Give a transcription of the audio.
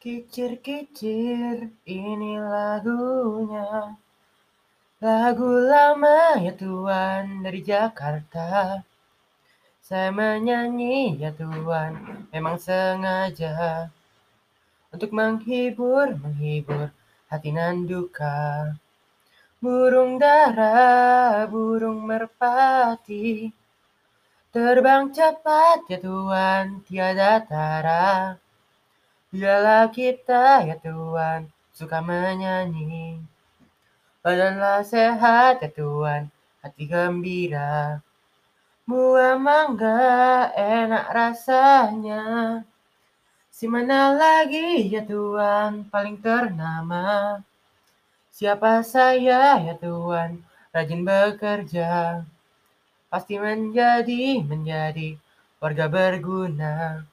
Kicir-kicir ini lagunya. Lagu lama ya Tuhan dari Jakarta. Saya menyanyi ya Tuhan memang sengaja. Untuk menghibur, menghibur hati nan duka. Burung dara, burung merpati. Terbang cepat ya Tuhan tiada tara Biarlah kita ya Tuhan suka menyanyi. Badanlah sehat ya Tuhan hati gembira. Buah mangga enak rasanya. Si mana lagi ya Tuhan paling ternama? Siapa saya ya Tuhan rajin bekerja? Pasti menjadi, menjadi warga berguna